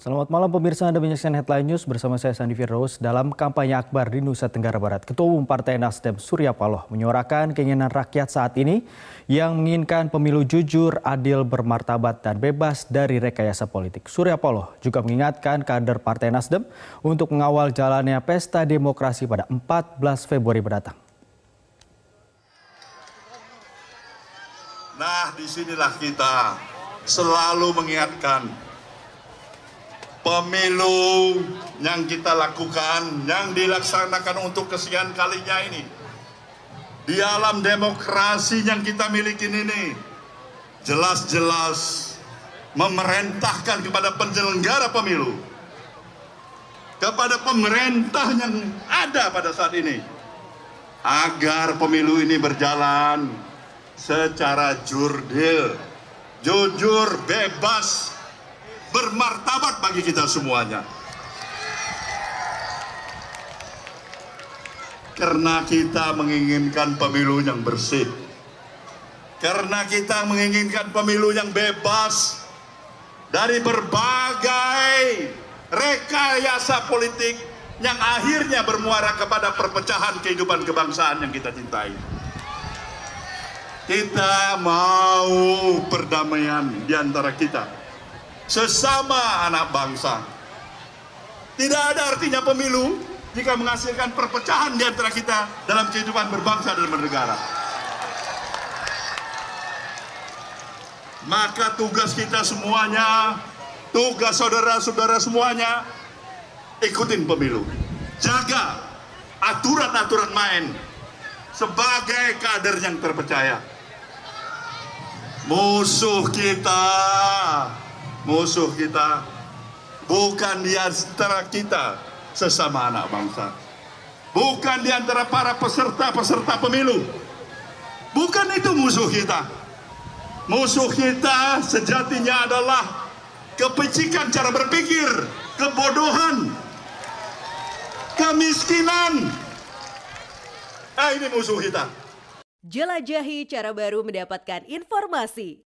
Selamat malam pemirsa Anda menyaksikan Headline News bersama saya Sandi Firdaus. Dalam kampanye akbar di Nusa Tenggara Barat, Ketua Umum Partai Nasdem Surya Paloh menyuarakan keinginan rakyat saat ini yang menginginkan pemilu jujur, adil, bermartabat, dan bebas dari rekayasa politik. Surya Paloh juga mengingatkan kader Partai Nasdem untuk mengawal jalannya pesta demokrasi pada 14 Februari mendatang. Nah, di sinilah kita selalu mengingatkan pemilu yang kita lakukan, yang dilaksanakan untuk kesekian kalinya ini. Di alam demokrasi yang kita miliki ini, jelas-jelas memerintahkan kepada penyelenggara pemilu, kepada pemerintah yang ada pada saat ini, agar pemilu ini berjalan secara jurdil, jujur, bebas, bermartabat bagi kita semuanya. Karena kita menginginkan pemilu yang bersih. Karena kita menginginkan pemilu yang bebas dari berbagai rekayasa politik yang akhirnya bermuara kepada perpecahan kehidupan kebangsaan yang kita cintai. Kita mau perdamaian di antara kita sesama anak bangsa. Tidak ada artinya pemilu jika menghasilkan perpecahan di antara kita dalam kehidupan berbangsa dan bernegara. Maka tugas kita semuanya, tugas saudara-saudara semuanya, ikutin pemilu. Jaga aturan-aturan main sebagai kader yang terpercaya. Musuh kita musuh kita bukan di antara kita sesama anak bangsa. Bukan di antara para peserta-peserta pemilu. Bukan itu musuh kita. Musuh kita sejatinya adalah kepecikan cara berpikir, kebodohan, kemiskinan. Ah, ini musuh kita. Jelajahi cara baru mendapatkan informasi.